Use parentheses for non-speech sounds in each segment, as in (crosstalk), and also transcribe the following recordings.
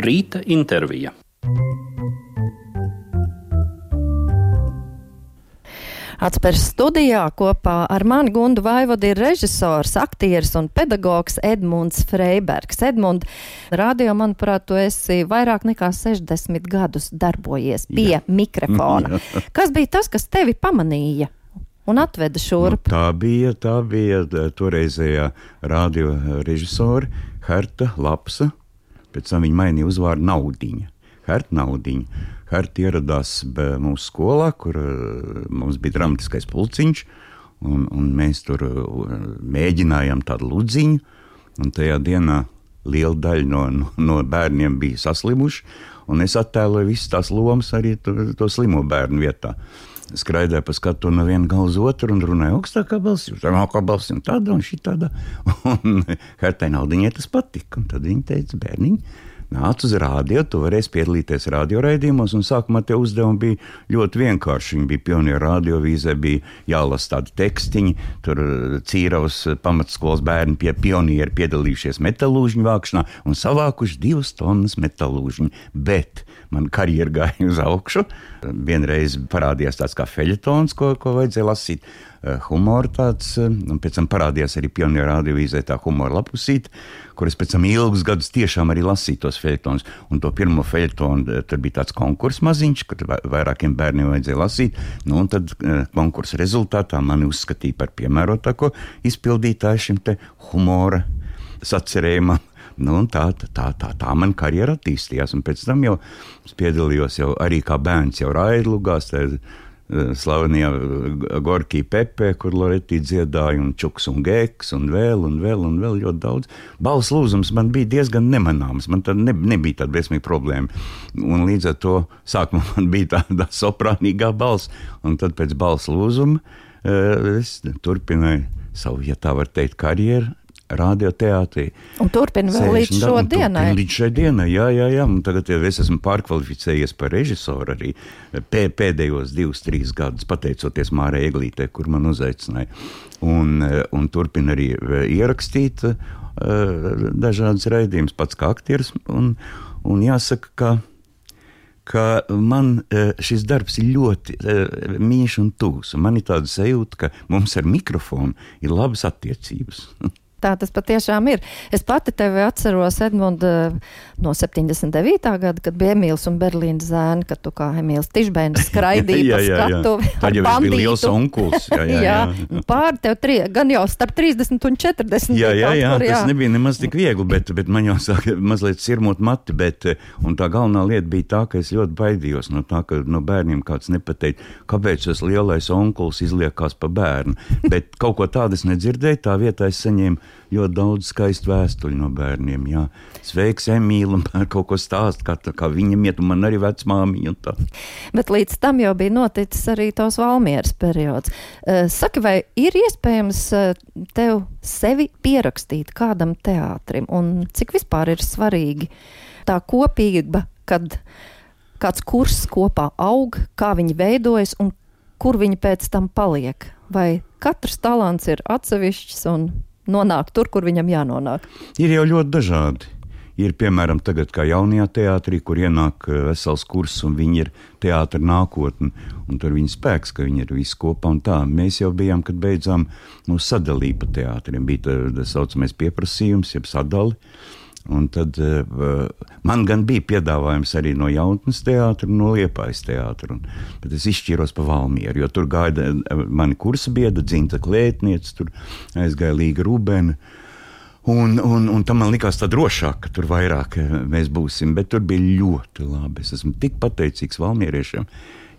Rīta intervija. Atspērs studijā kopā ar mani Gundu Vaivodu ir režisors, aktieris un pedagogs Edmunds Freibergs. Edmund, radio, manuprāt, tu esi vairāk nekā 60 gadus darbojies pie Jā. mikrofona. (laughs) Jā. Kas bija tas, kas tevi pamanīja? Un atveda šurp. Nu, tā bija, tā bija toreizējā radio režisora Herta Lapsa. Pēc tam viņa mainīja uzvārdu Naudiņa. Herta Naudiņa. Herta ieradās mūsu skolā, kur eh, mums bija dramatiskais pulciņš, un, un mēs tur eh, mēģinājām tādu ludziņu, un tajā dienā liela daļa no, no, no bērniem bija saslimuši, un es attēloju visas tās lomas arī to, to slimo bērnu vietā. Skraidīja pa skatu no viena gala uz otru un runāja augstākā balsī, zemākā balsī, un tāda un šī tāda. (laughs) Un Hertai Naudiņai tas patika, un tad viņa teica, bērniņi, nāc uz rādio, tu varēsi piedalīties radioraidījumos, sākumā tie uzdevumi bija ļoti vienkārši. Viņi bija pionieru radiovīzē, bija jālasa tādi tekstiņi, tur eh, cīravas pamatskolas bērni pie pionieri piedalījušies metālūžņu vākšanā un savākuši divas tonnas metālūžņu, bet man karjera gāja uz augšu. Vienreiz parādījās tāds kā feļetons, ko, ko vajadzēja lasīt. Eh, humora tāds, eh, un pēc tam parādījās arī pionieru radiovīzē tā humora lapusīte, kur es pēc tam ilgus gadus tiešām arī lasīju tos feļetonus. Un to pirmo feļetonu eh, tur bija tāds konkurss maziņš, kur vairākiem bērniem vajadzēja lasīt. Nu, un tad konkursa rezultātā mani uzskatīja par piemērotāko izpildītāju šim te humora sacerējumam. Nu, tā, tā, tā, tā man karjera attīstījās, un pēc tam jau piedalījos jau arī kā bērns, jau Raidlugās. Tā, slavenajā Gorkija Pepe, kur Loretī dziedāja, un Čuks un Geks, un vēl, un vēl, un vēl ļoti daudz. Balss lūzums man bija diezgan nemanāms, man tad ne, nebija tāda briesmīga problēma. Un līdz ar to sākumā (laughs) man bija tāda soprānīgā balss, un tad pēc balss lūzuma es turpināju savu, ja tā var teikt, karjeru radioteātrī. Un turpina vēl līdz šodienai. Līdz šai dienai, jā, jā, jā. Un tagad jau es esmu pārkvalificējies par režisoru arī pēdējos divus, trīs gadus, pateicoties Mārai Eglītē, kur man uzaicināja. Un, un turpina arī ierakstīt uh, dažādas raidījumus pats kā aktieris. Un, un jāsaka, ka ka man šis darbs ir ļoti mīļš un tūs. Man ir tāda sajūta, ka mums ar mikrofonu ir labas attiecības. (laughs) Tā tas patiešām ir. Es pati tevi atceros, Edmund, no 79. gada, kad bija Emīls un Berlīnas zēni, kad tu kā Emīls Tišbēns (laughs) skraidīji pa skatuvi. Tad jau bija liels onkuls. Jā, jā, jā. jā. (laughs) pār tev tri, gan jau starp 30 un 40. Jā, jā, jā, kur, jā. tas nebija nemaz tik viegli, bet, bet man jau sāka mazliet sirmot mati, bet, un tā galvenā lieta bija tā, ka es ļoti baidījos no tā, ka no bērniem kāds nepateikt, kāpēc tas lielais onkuls izliekās pa bērnu, bet kaut ko tādu es nedzirdēju, tā vietā es saņēmu ļoti daudz skaistu vēstuļu no bērniem. Jā. Sveiks, Emīlija, man (laughs) kaut ko stāst, kā, kā viņam iet, un man arī vecmāmiņa. Bet līdz tam jau bija noticis arī tos Valmieras periods. Uh, saki, vai ir iespējams uh, tev sevi pierakstīt kādam teātrim, un cik vispār ir svarīgi tā kopība, kad kāds kurs kopā aug, kā viņi veidojas un kur viņi pēc tam paliek? Vai katrs talants ir atsevišķs un nonāk tur, kur viņam jānonāk? Ir jau ļoti dažādi. Ir piemēram tagad, kā jaunajā teātrī, kur ienāk eh, vesels kurs, un viņi ir teātris nākotne, tur viņa spēks, ka viņi ir visi kopā. Mēs jau bijām, kad beidzām mūsu sadalību pa teātriem. Bija tā, saucamais pieprasījums, jeb sadali. Un tad uh, man gan bija piedāvājums arī no jaunatnes teātra, no liepājas teātra. Un, bet es izšķīros pa Valmieru, jo tur gaida eh, mani kursa biedra, Dzinta Klētniece, tur aizgāja Līga Rūbēna. Un, un, un tam man likās tā drošāk, ka tur vairāk eh, mēs būsim, bet tur bija ļoti labi. Es esmu tik pateicīgs valmieriešiem,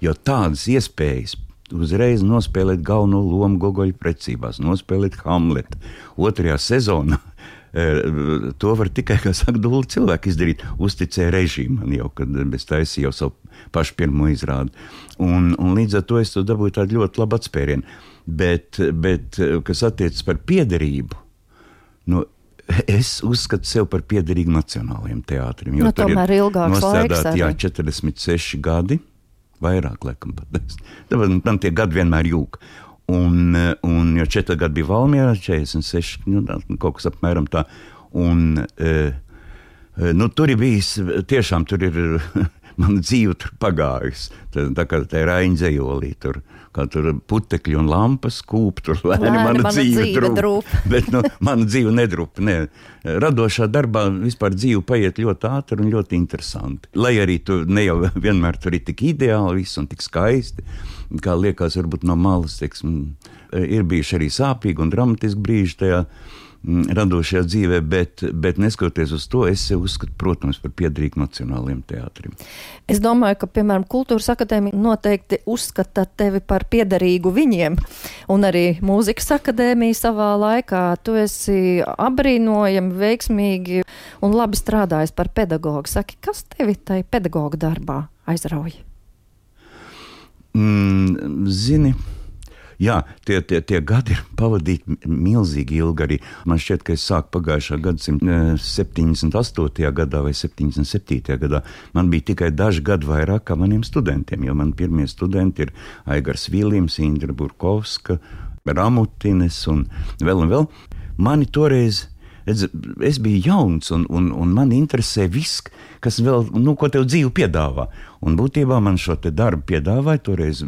jo tādas iespējas uzreiz nospēlēt galveno lomu Gogoļa precībās, nospēlēt Hamletu otrajā sezonā To var tikai, kā saka, dūli cilvēki izdarīt. Uzticēja režīmam jau, kad es taisīju jau savu pašu pirmo izrādi. Un, un līdz ar to es to dabūju tādu ļoti labu atspērienu. Bet, bet kas attiecas par piederību, nu, es uzskatu sevi par piederīgu nacionālajiem teātrim. Jo nu, tomēr ir ilgāks laiks. Jā, 46 gadi, vairāk laikam pat. (laughs) Man tie gadi vienmēr jūg. Un, un jo četri gadi bija Valmjerā, 46, nu, kaut kas apmēram tā. Un, e, Nu, tur ir bijis tiešām tur ir (laughs) mana dzīve tur pagājusi. Tā, tā kā tā ir aizņējolī, tur, kā tur putekļi un lampas kūp, tur lēni Lēni mana, mana dzīve, dzīve drup. drup. (laughs) Bet nu, mana dzīve nedrup. Ne. Radošā darbā vispār dzīve paiet ļoti ātri un ļoti interesanti. Lai arī tu ne jau vienmēr tur ir tik ideāli viss un tik skaisti, kā liekas varbūt no malas, teiksim, ir bijuši arī sāpīgi un dramatiski brīži tajā radošajā dzīvē, bet, bet neskatoties uz to, es sev uzskatu, protams, par piederīgu nacionālajiem teātrim. Es domāju, ka, piemēram, Kultūras akadēmija noteikti uzskata tevi par piederīgu viņiem. Un arī Mūzikas akadēmija savā laikā. Tu esi apbrīnojami, veiksmīgi un labi strādājis par pedagogu. Saki, kas tevi tai pedagoga darbā aizrauja? Mm, zini, jā, tie, tie, tie gadi ir pavadīti milzīgi ilgi. Arī. Man šķiet, ka es sāku pagājušā gadsimta eh, 78. gadā vai 77. gadā. Man bija tikai daži gadi vairāk kā maniem studentiem, jo man pirmie studenti ir Aigars Vīlīms, Indra Burkovska, Ramutines un vēl un vēl. Mani toreiz Redz, es biju jauns, un, un, un man interesē viss, kas vēl, nu, ko tev dzīve piedāvā. Un būtībā man šo darbu piedāvāja. Toreiz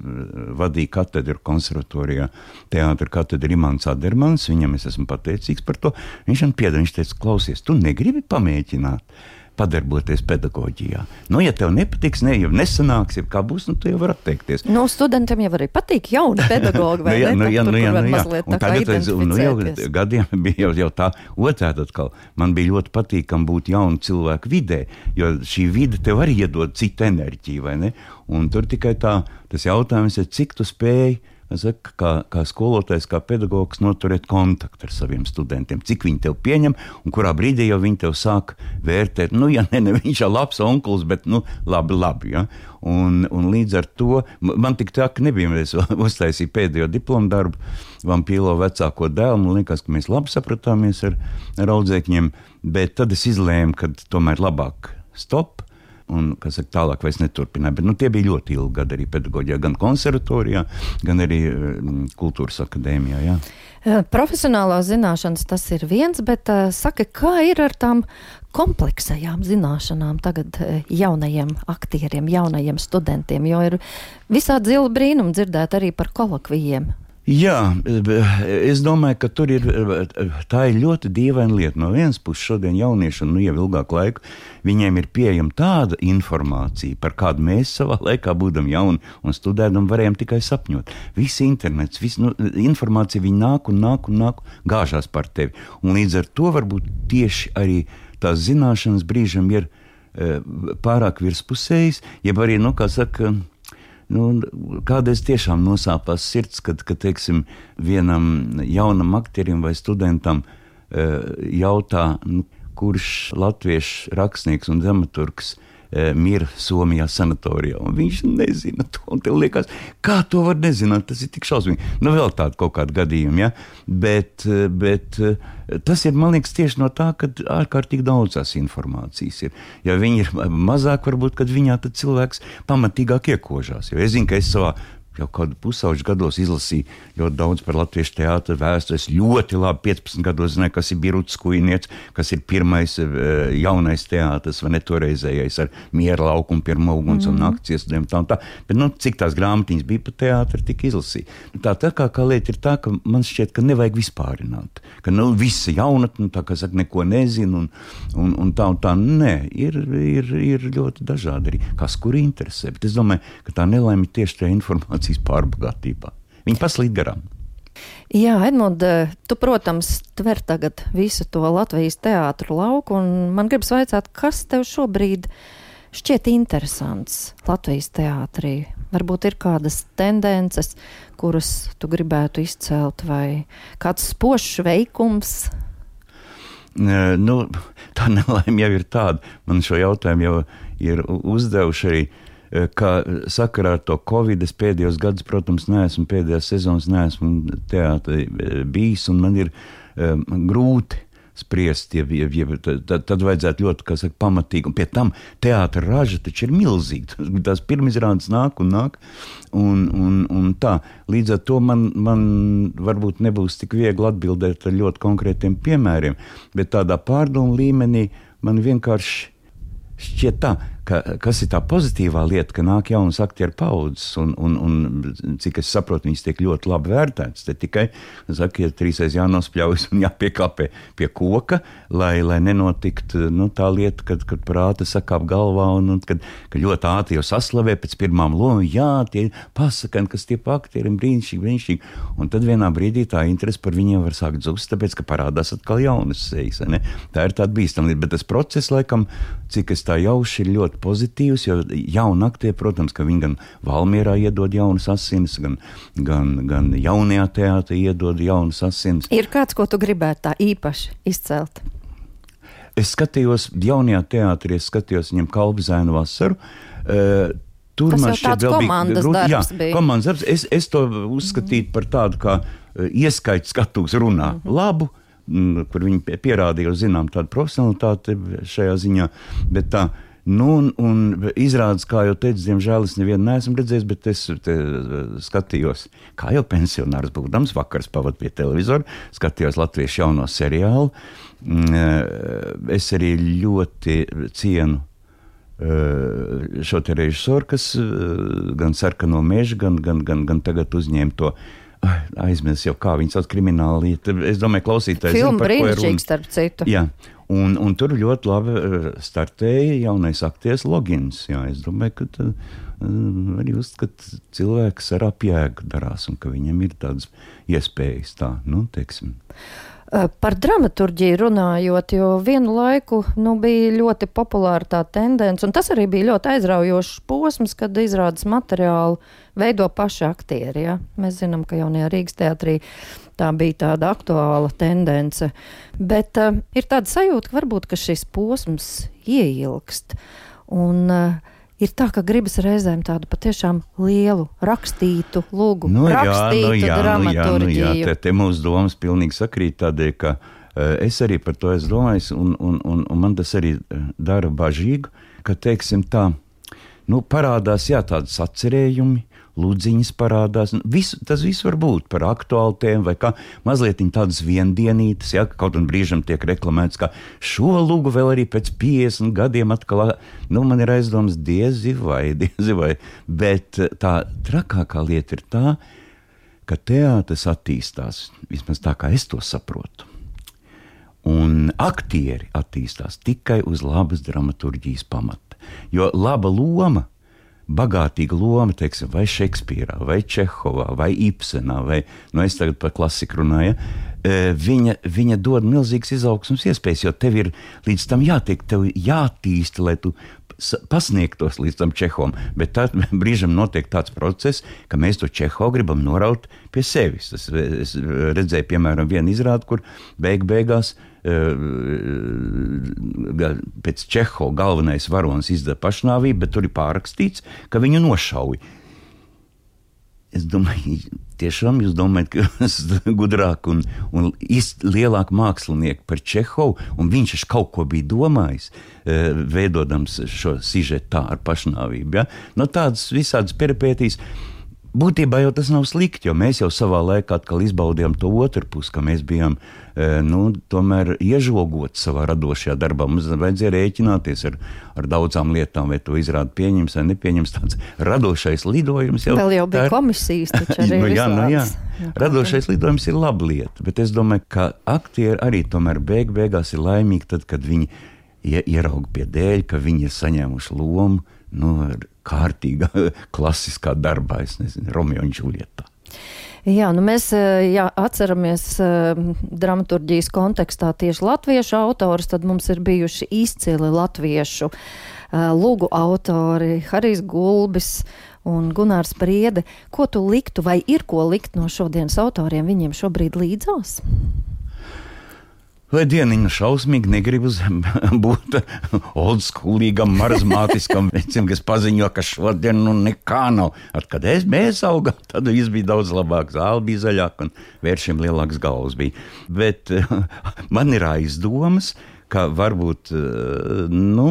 vadīja katedru konservatorijā, teātris katedra Imants Adermans. Viņam es esmu pateicīgs par to. Viņš man piedāvāja, viņš teica, klausies, tu negribi pamēģināt padarboties pedagoģijā. Nu, ja tev nepatiks, ne, ja nesanāks, ja kā būs, nu, tu jau vari atteikties. Nu, studentiem jau arī patīk jauni pedagogi, (laughs) vai Nu, ne? nu, jā, nu, jā, nu, jā. Un tagad es- nu, jau gadiem (laughs) bija jau, jau tā otrādi atkal. Man bija ļoti patīkami būt jaunu cilvēku vidē, jo šī vide tev arī iedod citu enerģiju, vai ne? Un tur tikai tā, tas jautājums ir, cik tu spēj Saka, kā, kā skolotājs, kā pedagogs, noturēt kontaktu ar saviem studentiem. Cik viņi tev pieņem, un kurā brīdī jau viņi tev sāk vērtēt, nu, ja ne, ne viņš ir labs onkls, bet, nu, labi, labi. Ja? Un, un līdz ar to man tik tā, ka nebija, es (laughs) uztaisīju pēdējo diplomu darbu, vampīlo vecāko dēlu, man liekas, ka mēs labi sapratāmies ar, ar audzēkņiem, bet tad es izlēmu, ka tomēr labāk stop. Un, saka, tālāk vairs neturpināja. Bet nu, tie bija ļoti ilgi gadi arī pedagoģijā, gan konservatorijā, gan arī mm, kultūras akadēmijā. Jā. Eh, Profesionālās zināšanas tas ir viens, bet uh, saka, kā ir ar tām kompleksajām zināšanām tagad uh, jaunajiem aktieriem, jaunajiem studentiem, jo ir visādi zila brīnumi dzirdēt arī par kolokvijiem. Jā, es domāju, ka tur ir, tā ir ļoti dīvaina lieta. No vienas puses, šodien jauniešiem, nu jau ilgāku laiku, viņiem ir pieejama tāda informācija, par kādu mēs savā laikā, būdam jauni un studējam, varējām tikai sapņot. Viss internets, viss nu, informācija, viņi nāk un nāk un nāk, gāžās par tevi. Un līdz ar to varbūt tieši arī tās zināšanas brīžam ir e, pārāk virspusējas, jeb arī, nu, kā saka, Nu, kādreiz tiešām nosāpās sirds, kad, kad teiksim, vienam jaunam aktierim vai studentam uh, jautā, nu, kurš latviešu rakstnieks un dramaturgs uh, mir Somijā sanatorijā. Un viņš nezina to. Un tev liekas, kā to var nezināt? Tas ir tik šausmīgi. Nu, vēl tāda kaut kāda gadījuma, ja? bet, uh, bet uh, tas ir, man liekas, tieši no tā, ka ārkārtīgi daudz tās informācijas ir. Ja viņi ir mazāk, varbūt, kad viņā tad cilvēks pamatīgāk iekožās. Jo es zinu, ka es savā jau kādu pusauģu gados izlasīju ļoti daudz par latviešu teātru vēstures. Ļoti labi 15 gados zināju, kas ir Biruts Kujnieks, kas ir pirmais eh, jaunais teātris, vai ne toreizējais ar miera laukumu, pirmo uguns un nakts iestudējumu tā tā. Bet, nu, cik tās grāmatiņas bija par teātri, tika izlasīta. Tā, tā kā, kā lieta ir tā, ka man šķiet, ka nevajag vispārināt. Ka nu, visi jaunatni, tā kā saka, neko nezina un, un, un tā un tā. Nē, ir, ir, ir ļoti dažādi arī, kas kur interesē. Bet es domāju, ka tā nelaime tieši tajā informācijā informācijas pārbagātībā. Viņi paslīd garām. Jā, Edmund, tu, protams, tver tagad visu to Latvijas teātru lauku, un man gribas vaicāt, kas tev šobrīd šķiet interesants Latvijas teātrī? Varbūt ir kādas tendences, kuras tu gribētu izcelt, vai kāds spožs veikums? Nu, tā (laughs) nelaime jau ir tāda. Man šo jautājumu jau ir uzdevuši arī ka sakarā ar to Covid es pēdējos gados, protams, neesmu pēdējās sezonas, neesmu teātrī bijis, un man ir um, grūti spriest, ja, ja, ja, tad, tad vajadzētu ļoti saka, pamatīgi. Un pie tam teātris raža taču ir milzīga. (laughs) Tās pirmizrādes nāk un nāk. Un, un, un tā. Līdz ar to man, man varbūt nebūs tik viegli atbildēt ar ļoti konkrētiem piemēriem, bet tādā pārdomu līmenī man vienkārši šķiet tā, ka, kas ir tā pozitīvā lieta, ka nāk jaunas aktieru paudzes, un, un, un cik es saprotu, viņas tiek ļoti labi vērtētas. Te tikai, saka, ja trīsreiz jānospļaujas un jāpiekāpē pie koka, lai, lai nenotiktu nu, tā lieta, kad, kad prāta sakāp galvā, un, un kad, kad ļoti ātri jau saslavē pēc pirmām lomām, jā, tie pasakani, kas tie aktieri ir brīnišķīgi, brīnišķīgi. Un tad vienā brīdī tā interese par viņiem var sākt zust, tāpēc, ka parādās atkal jaunas sejas. Tā ir tāda bīstama lieta, bet tas process, laikam, cik es tā jauši, ir ļoti pozitīvs, jo jauni aktieri, protams, ka viņi gan Valmierā iedod jaunas asinis, gan, gan, gan jaunajā teātrī iedod jaunas asinis. Ir kāds, ko tu gribētu tā īpaši izcelt? Es skatījos jaunajā teātrī, es skatījos viņam kalbzēnu vasaru. Uh, Tur Tas man šķiet, tāds vēl bija komandas grūti. Jā, darbs bija. komandas darbs. Es, es to uzskatītu par tādu kā eh, ieskaitu skatuves runā. Mhm. Labu, mm, kur viņi pie- pierādīja, zinām, tādu profesionalitāti šajā ziņā. Bet tā, nu, un, un izrādās, kā jau teicu, diemžēl es nevienu neesmu redzējis, bet es te, eh, skatījos, kā jau pensionārs būdams, vakars pavadīju pie televizora, skatījos latviešu jauno seriālu. Mm, eh, Es arī ļoti cienu eh, šo te režisoru, kas gan sarkano mežu, gan, gan, gan, gan tagad uzņēma to. Ai, Aizmirsu jau, kā viņas sauc krimināla lieta. Es domāju, ko ir runa. brīnišķīgs, starp citu. Jā, un, un tur ļoti labi eh, startēja jaunais aktieris Logins. Jā, es domāju, ka tad, eh, arī uzskat, cilvēks ar apjēgu darās un ka viņam ir tādas iespējas tā, nu, teiksim. Uh, Par dramaturģiju runājot, jo vienu laiku nu, bija ļoti populāra tā tendence, un tas arī bija ļoti aizraujošs posms, kad izrādes materiālu veido paši aktieri. Ja? Mēs zinām, ka jaunajā Rīgas teatrī tā bija tāda aktuāla tendence, bet uh, ir tāda sajūta, ka varbūt ka šis posms ieilgst. Un, uh, Ir tā, ka gribas reizēm tādu patiešām lielu rakstītu lūgu, Nu, rakstītu jā, nu, jā, nu, jā, nu, dramaturģiju. jā, te, te mūsu domas pilnīgi sakrīt tādēļ, ka uh, es arī par to esmu domājis, un, un, un, un man tas arī eh, dara bažīgu, ka, teiksim tā, nu, parādās, jā, tādas atcerējumi, lūdziņas parādās. Nu, Visu, tas viss var būt par aktuālitātēm, vai kā mazliet tādas viendienītas, ja kaut un brīžam tiek reklamēts, ka šo lūgu vēl arī pēc 50 gadiem atkal, nu, man ir aizdoms diezi vai, (laughs) diezi vai, bet eh, tā trakākā lieta ir tā, ka teātris attīstās, vismaz tā kā es to saprotu. Un aktieri attīstās tikai uz labas dramaturgijas pamata. Jo laba loma, bagātīga loma, teiksim, vai Šekspīrā, vai Čehovā, vai Ibsenā, vai nu, es tagad par klasiku runāju, eh, viņa, viņa dod milzīgas izaugsmas iespējas, jo tev ir līdz tam jātiek, tev jātīst, lai tu pasniegtos līdz tam Čehovam. Bet tad (laughs) brīžam notiek tāds process, ka mēs to Čehovu gribam noraut pie sevis. Tas, es redzēju, piemēram, vienu izrādi, kur beig beigās eh, pēc Čehova galvenais varonis izdara pašnāvību, bet tur ir pārrakstīts, ka viņu nošauja. Es domāju, tiešām jūs domājat, ka es esmu (laughs) gudrāk un, un lielāk mākslinieks par Čehovu, un viņš taču kaut ko bija domājis, eh, veidojams šo sižetu tā ar pašnāvību. Ja? No tādas visādas peripētīs. Būtībā jau tas nav slikti, jo mēs jau savā laikā atkal izbaudījām to otru pusi, ka mēs bijām e, nu, tomēr iežogoti savā radošajā darbā. Mums vajadzēja rēķināties ar, ar daudzām lietām, vai to izrādi pieņems vai nepieņems. Tāds radošais lidojums jau Vēl jau bija ir- komisijas, taču (laughs) arī nu, jā, nu, jā. Radošais lidojums ir laba lieta, bet es domāju, ka aktieri arī tomēr beig beigās ir laimīgi, tad, kad viņi ie, ierauga pie dēļ, ka viņi ir saņēmuši lomu nu, kārtīgā, (laughs) klasiskā darbā, es nezinu, Romeo un Džulietā. Jā, nu mēs eh, jā, atceramies eh, dramaturģijas kontekstā tieši latviešu autorus, tad mums ir bijuši izcili latviešu eh, lūgu autori Harijs Gulbis un Gunārs Priede. Ko tu liktu vai ir ko likt no šodienas autoriem viņiem šobrīd līdzās? Vai dieniņa šausmīgi negribu (laughs) zem- būt oldschoolīgam, marazmātiskam vecim, kas paziņo, ka šodien nu nekā nav. At, kad es, mēs augām, tad viss bija daudz labāk. Zāle bija zaļāka un vēršiem lielāks galvas bija. Bet (laughs) man ir aizdomas, ka varbūt, nu,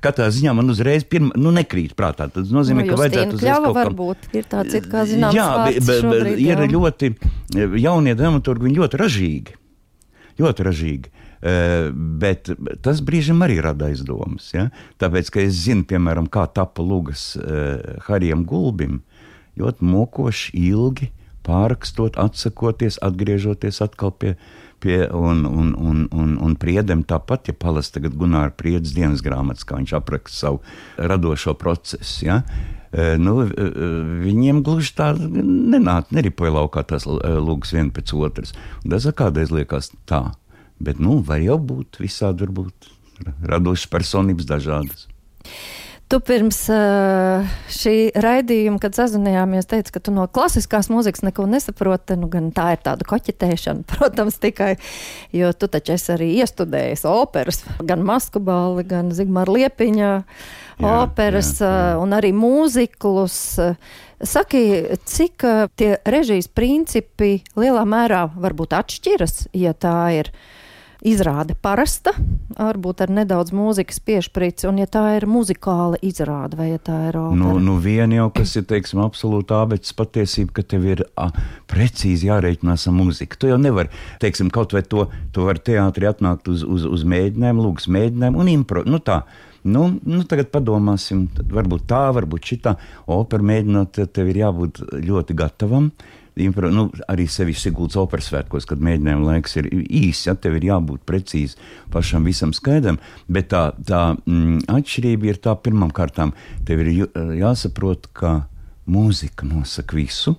katrā ziņā man uzreiz pirma, nu, nekrīt prātā. Tas nozīmē, Nu, ka vajadzētu uzreiz kaut kam- varbūt ir tāds, it kā zināms, Jā, bet, bet, šobrīd, ir jā. ļoti jaunie dramaturgi, viņi ļoti ražīgi. Ļoti ražīgi. Bet tas brīžam arī rada aizdomas. Ja? Tāpēc, ka es zinu, piemēram, kā tapa lūgas Harijam Gulbim, ļoti mokoši, ilgi pārakstot, atsakoties, atgriežoties atkal pie, pie un, un, un, un, un priedem tāpat, ja palas tagad Gunāra priedes dienas grāmatas, kā viņš apraksta savu radošo procesu. Ja? E, nu, e, viņiem gluži tā nenāca, neripoja laukā tās lūgas viena pēc otras. Tas kādreiz liekas tā, bet nu, var jau būt visādi, varbūt radošas personības dažādas. Tu pirms šī raidījuma, kad sazvanījāmies, teici, ka tu no klasiskās mūzikas neko nesaproti. Nu, tā ir tāda koķetēšana, (laughs) protams, tikai, jo tu taču esi arī iestudējis operas, gan Maskabāli, gan Zigmāra Liepiņa jā, operas jā, jā. un arī mūziklus. Saki, cik tie režijas principi lielā mērā varbūt atšķiras, ja tā ir? izrāde parasta, varbūt ar nedaudz mūzikas piešprīci, un ja tā ir muzikāla izrāde, vai ja tā ir opera? Nu, nu vien jau, kas ir, teiksim, absolūta abets patiesība, ka tev ir a, precīzi jārēķinās ar muziku. Tu jau nevar, teiksim, kaut vai to, to var teātri atnākt uz, uz, uz mēģinājumu, lūgas mēģinājumu un impro, nu tā. Nu, nu, tagad padomāsim, varbūt tā, varbūt šitā. Opera mēģinot, tev ir jābūt ļoti gatavam. Impro, nu, arī sevišķi Siguldas operas svētkos, kad mēģinājuma laiks ir īss, ja tev ir jābūt precīzi pašam visam skaidram, bet tā, tā mm, atšķirība ir tā pirmām kārtām, tev ir jāsaprot, ka mūzika nosaka visu,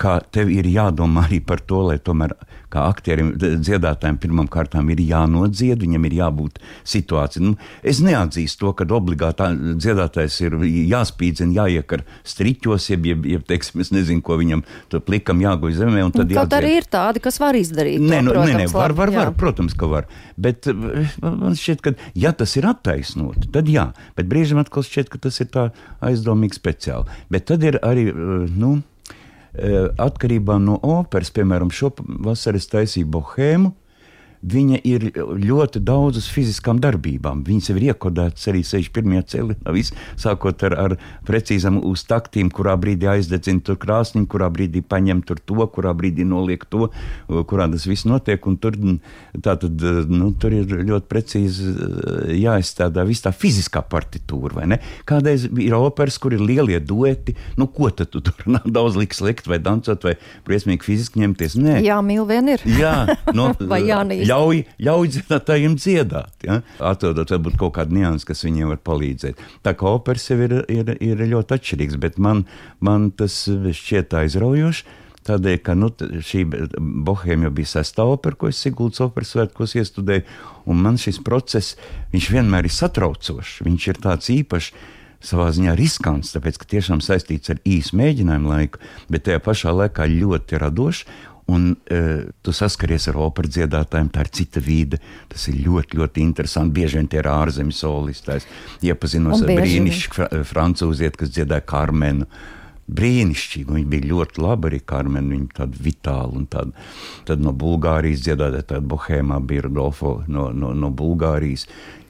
ka tev ir jādomā arī par to, lai tomēr kā aktierim, dziedātājiem pirmām kārtām ir jānodzied, viņam ir jābūt situācija. Nu, es neatzīstu to, ka obligāti dziedātājs ir jāspīdzina, jāiekar striķos, jeb, jeb, jeb teiksim, es nezinu, ko viņam tur plikam jāguļ zemē. Kaut jādzied. arī ir tādi, kas var izdarīt. Nē, to, nu, protams, nē, nē, var, var, var, protams, ka var. Bet eh, man šķiet, ka ja tas ir attaisnot, tad jā, bet brīžiem atkal šķiet, ka tas ir tā aizdomīgi speciāli. Bet tad ir arī, eh, nu, atkarībā no operas, piemēram, šo vasaru es taisīju bohēmu, viņa ir ļoti daudz uz fiziskām darbībām. Viņas ir iekodētas arī 61. ceļā, sākot ar, ar precīzām uz taktīm, kurā brīdī aizdedzina tur krāsniņu, kurā brīdī paņem tur to, kurā brīdī noliek to, kurā tas viss notiek. Tur, tātad, nu, tur ir ļoti precīzi eh, jāizstrādā viss tā fiziskā partitūra. Kādreiz ir operas, kur ir lielie dueti, nu, ko tad tu tur nav (laughs) daudz liks likt vai dancot vai briesmīgi fiziski ņemties. Nē, jā, mīl vien ir. Jā, no, (laughs) vai jānīst ļauj, ļauj dziedātājiem dziedāt. Ja? Atrodot, varbūt kaut kādu niansu, kas viņiem var palīdzēt. Tā kā operas jau ir, ir, ir ļoti atšķirīgs, bet man, man tas šķiet aizraujoši. Tādēļ, ka nu, šī bohēma jau bija sestā opera, ko es Siguldas operas svētkos iestudēju, un man šis process, vienmēr ir satraucošs, viņš ir tāds īpašs, savā ziņā riskants, tāpēc, ka tiešām saistīts ar īsu mēģinājumu laiku, bet tajā pašā laikā ļoti radošs, Un e, tu saskaries ar operas dziedātājiem, tā ir cita vide. Tas ir ļoti, ļoti interesanti. Bieži vien tie ir ārzemju solisti. Iepazinos ar brīnišķīgu fr francūzieti, kas dziedāja Karmenu. Brīnišķīgi, viņa bija ļoti laba arī Karmen, viņa tāda vitāla un tāda. Tad no Bulgārijas dziedātāja tāda bohēmā bija Rodolfo no, no, no Bulgārijas.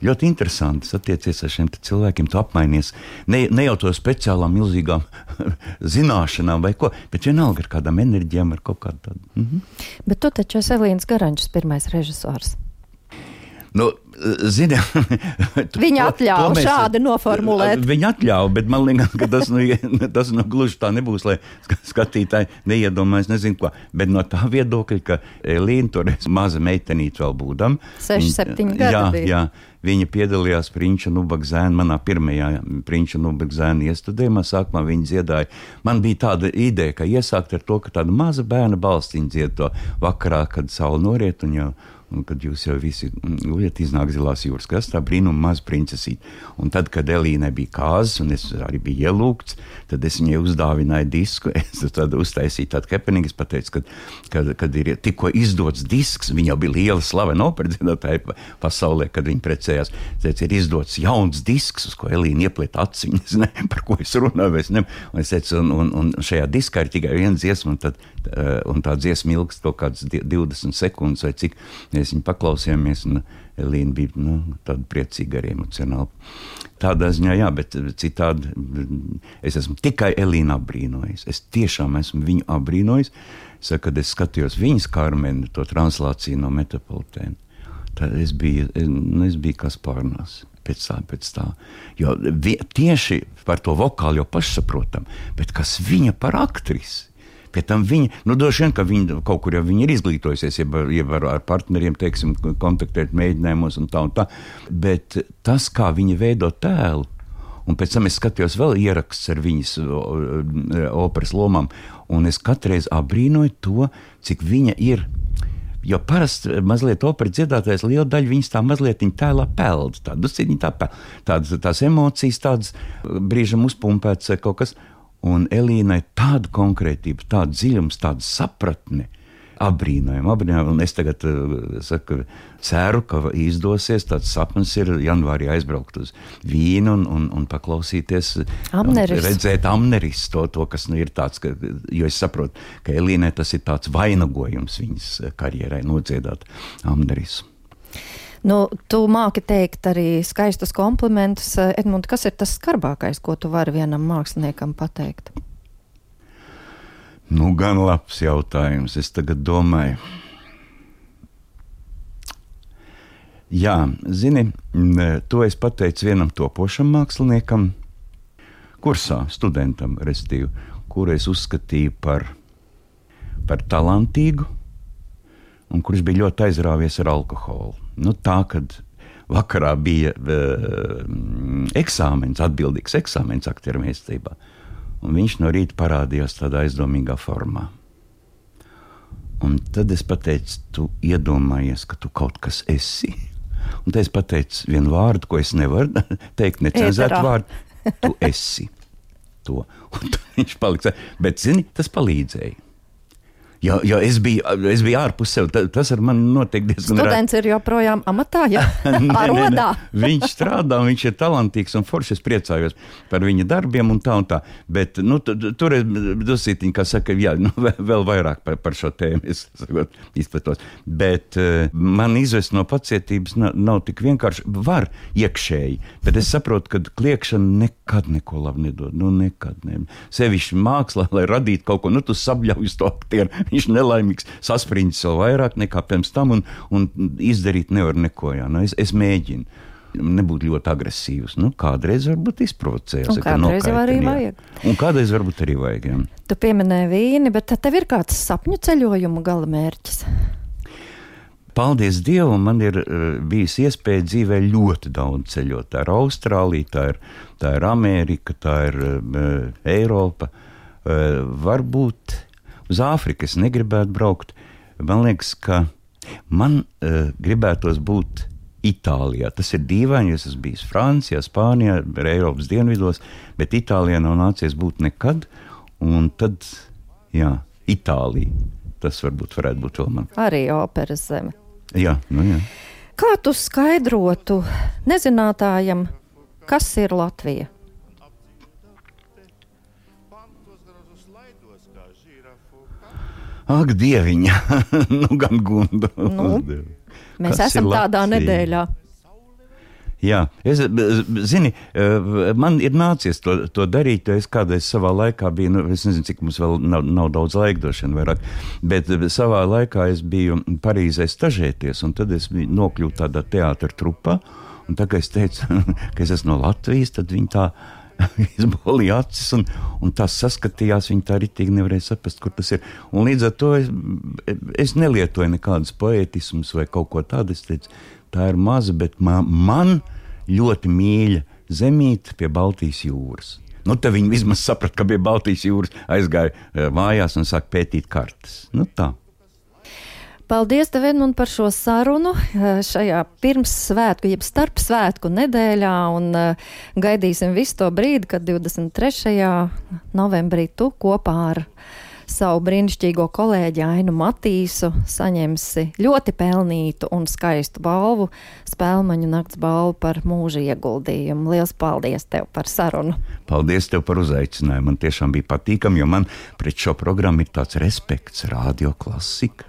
Ļoti interesanti satiecies ar šiem cilvēkiem, tu apmainies ne, ne jau to speciālām, milzīgām (laughs) zināšanām vai ko, bet vienalga ar kādām enerģijām, ar kaut kādu tādu. Mhm. Bet tu taču esi Elīnas Garančs, pirmais režisors. Nu, Zini, (laughs) viņa atļāva mēs, šādi noformulēt. Viņa atļāva, bet man liekas, ka tas, nu, (laughs) tas nu, gluži tā nebūs, lai skatītāji neiedomājas, nezinu ko. Bet no tā viedokļa, ka Elīna toreiz maza meitenīte vēl būdam. 6, 7 gadi. Jā, bija. jā. Viņa piedalījās Prinča Nubaga zēna, manā pirmajā Prinča Nubaga zēna iestudējumā. Sākumā viņa dziedāja. Man bija tāda ideja, ka iesākt ar to, ka tāda maza bērna balstiņa dzied to vakarā, kad saule noriet un jau Un kad jūs jau visi guļat, iznāk zilās jūras krastā, brīnuma maz princesīt. Un tad, kad Elīnai bija kāzas, un es arī biju ielūgts, tad es viņai uzdāvināju disku. (laughs) Es tad uztaisīju tādu kepenīgu, es pateicu, ka, kad, kad ir tikko izdots disks, viņa jau bija liela slavena operdziedātāja pasaulē, kad viņa precējās. Teicu, ir izdots jauns disks, uz ko Elīna iepliet aciņas, (laughs) ne, par ko es runāju. Es, ne, un, es teicu, un, un, un šajā diskā ir tikai viena dziesma, un, tad, uh, un tā dziesma ilgst kaut kādas 20 sekundes vai cik. Mēs viņu paklausījāmies, Elīna bija nu, tāda priecīga arī emocionāli. Tādā ziņā, jā, bet citādi es esmu tikai Elīnu apbrīnojis. Es tiešām esmu viņu apbrīnojis. Saka, kad es skatījos viņas karmenu, to translāciju no metropolitēna. Tad es biju, nu, es biju kas pārnās. Pēc tā, pēc tā. Jo vi, tieši par to vokālu jau pašsaprotam, bet kas viņa par aktrisi? Pie tam viņa, nu, droši vien, ka viņa kaut kur jau ir izglītojusies, ja, ja ar, ar partneriem, teiksim, kontaktēt mēģinājumos un tā un tā. Bet tas, kā viņa veido tēlu, un pēc tam es skatījos vēl ierakstus ar viņas operas lomām, un es katru reizi abrīnoju to, cik viņa ir. Jo parasti mazliet operas dziedātājs liela daļa viņas tā mazliet tēlā peld. Tādas, tā, tādas, tās emocijas, tādas brīžam uzpumpētas kaut kas. Un Elīnai tāda konkrētība, tāda dziļums, tāda sapratne. Abrīnojami, abrīnojami. Un es tagad uh, saku, ceru, ka izdosies. Tāds sapnis ir janvārī aizbraukt uz Vīnu un, un, un paklausīties. Amneris. Un redzēt amneris, to, to kas nu, ir tāds, ka, jo es saprotu, ka Elīnai tas ir tāds vainagojums viņas karjerai nodziedāt amneris. Nu, tu māki teikt arī skaistus komplimentus. Edmund, kas ir tas skarbākais, ko tu vari vienam māksliniekam pateikt? Nu, gan labs jautājums. Es tagad domāju. Jā, zini, to es pateicu vienam topošam māksliniekam, kursā, studentam, restīvi, kuru es uzskatīju par, par talantīgu, un kurš bija ļoti aizrāvies ar alkoholu. Nu, tā, kad vakarā bija uh, eksāmenis, atbildīgs eksāmenis aktieru mākslībā, un viņš no rīta parādījās tādā aizdomīgā formā. Un tad es pateicu, tu iedomājies, ka tu kaut kas esi. (laughs) Un tad es pateicu vienu vārdu, ko es nevaru (laughs) teikt, necenzētu vārdu. Tu esi to. (laughs) Un viņš palika. Bet, zini, tas palīdzēja. Jo, jo es, biju, es biju ārpus sev. Tas ar mani notiek diezgan labi. Students ir joprojām amatā, ja (laughs) arodā. viņš strādā, viņš ir talantīgs un foršs. Es priecājos par viņa darbiem un tā un tā. Bet nu, tur ir dusītiņi, kā saka, jā, nu, (laughs) vēl vairāk par, par šo tēmu izplatos. Bet uh, man izvest no pacietības nav, nav tik vienkārši. Var iekšēji, bet es saprotu, ka kliekšana nekad neko labu nedod. Nu, nekad ne. Sevišķi mākslā, lai radītu kaut ko, nu, tu sabļauj to aktieru viņš nelaimīgs, sasprindis vēl vairāk nekā pirms tam, un, un izdarīt nevar neko. Jā. Nu, es, es mēģinu. Nebūt ļoti agresīvs. Nu, kādreiz varbūt izprovocējis. Kādreiz jau arī vajag. Un kādreiz varbūt arī vajag. Jā. Tu pieminēji vīni, bet tev ir kāds sapņu ceļojuma gala mērķis? Paldies Dievam, man ir uh, bijis iespēja dzīvē ļoti daudz ceļot. Tā ir Austrālija, tā ir, tā ir Amerika, tā ir uh, Eiropa. Uh, varbūt uz Āfriku es negribētu braukt. Man liekas, ka man uh, gribētos būt Itālijā. Tas ir dīvaini, jo es esmu bijis Francijā, Spānijā, Eiropas dienvidos, bet Itālijā nav nācies būt nekad. Un tad, jā, Itālija. Tas varbūt varētu būt vēl man. Arī operas zeme. Jā, nu jā. Kā tu skaidrotu nezinātājam, kas ir Latvija? Ak, dieviņa, (laughs) nu gan gundu. Nu, mēs Kas esam tādā nedēļā. Jā, es, zini, man ir nācies to, to darīt, es kādreiz savā laikā biju, nu, es nezinu, cik mums vēl nav, nav daudz laika došana vairāk, bet savā laikā es biju Parīzē stažēties, un tad es nokļuvu tādā teātra trupā, un tā kā es teicu, (laughs) ka es esmu no Latvijas, tad viņi tā (laughs) izbolīja acis, un, un tas saskatījās. Viņa tā ritīgi nevarēja saprast, kur tas ir. Un līdz ar to es, es nelietoju nekādus poetismus vai kaut ko tādu. Es teicu, tā ir maza, bet man, man ļoti mīļa zemīte pie Baltijas jūras. Nu, tad viņi vismaz saprata, ka pie Baltijas jūras aizgāja eh, mājās un sāk pētīt kartes. Nu, tā. Paldies, tev, Edmund, par šo sarunu eh, šajā pirmssvētku, jeb starpsvētku nedēļā, un uh, gaidīsim visu to brīdi, kad 23. novembrī tu kopā ar savu brīnišķīgo kolēģi Ainu Matīsu saņemsi ļoti pelnītu un skaistu balvu, spēlmaņu nakts balvu par mūža ieguldījumu. Lielas paldies tev par sarunu! Paldies tev par uzaicinājumu! Man tiešām bija patīkami, jo man pret šo programmu ir tāds respekts, radio klasika.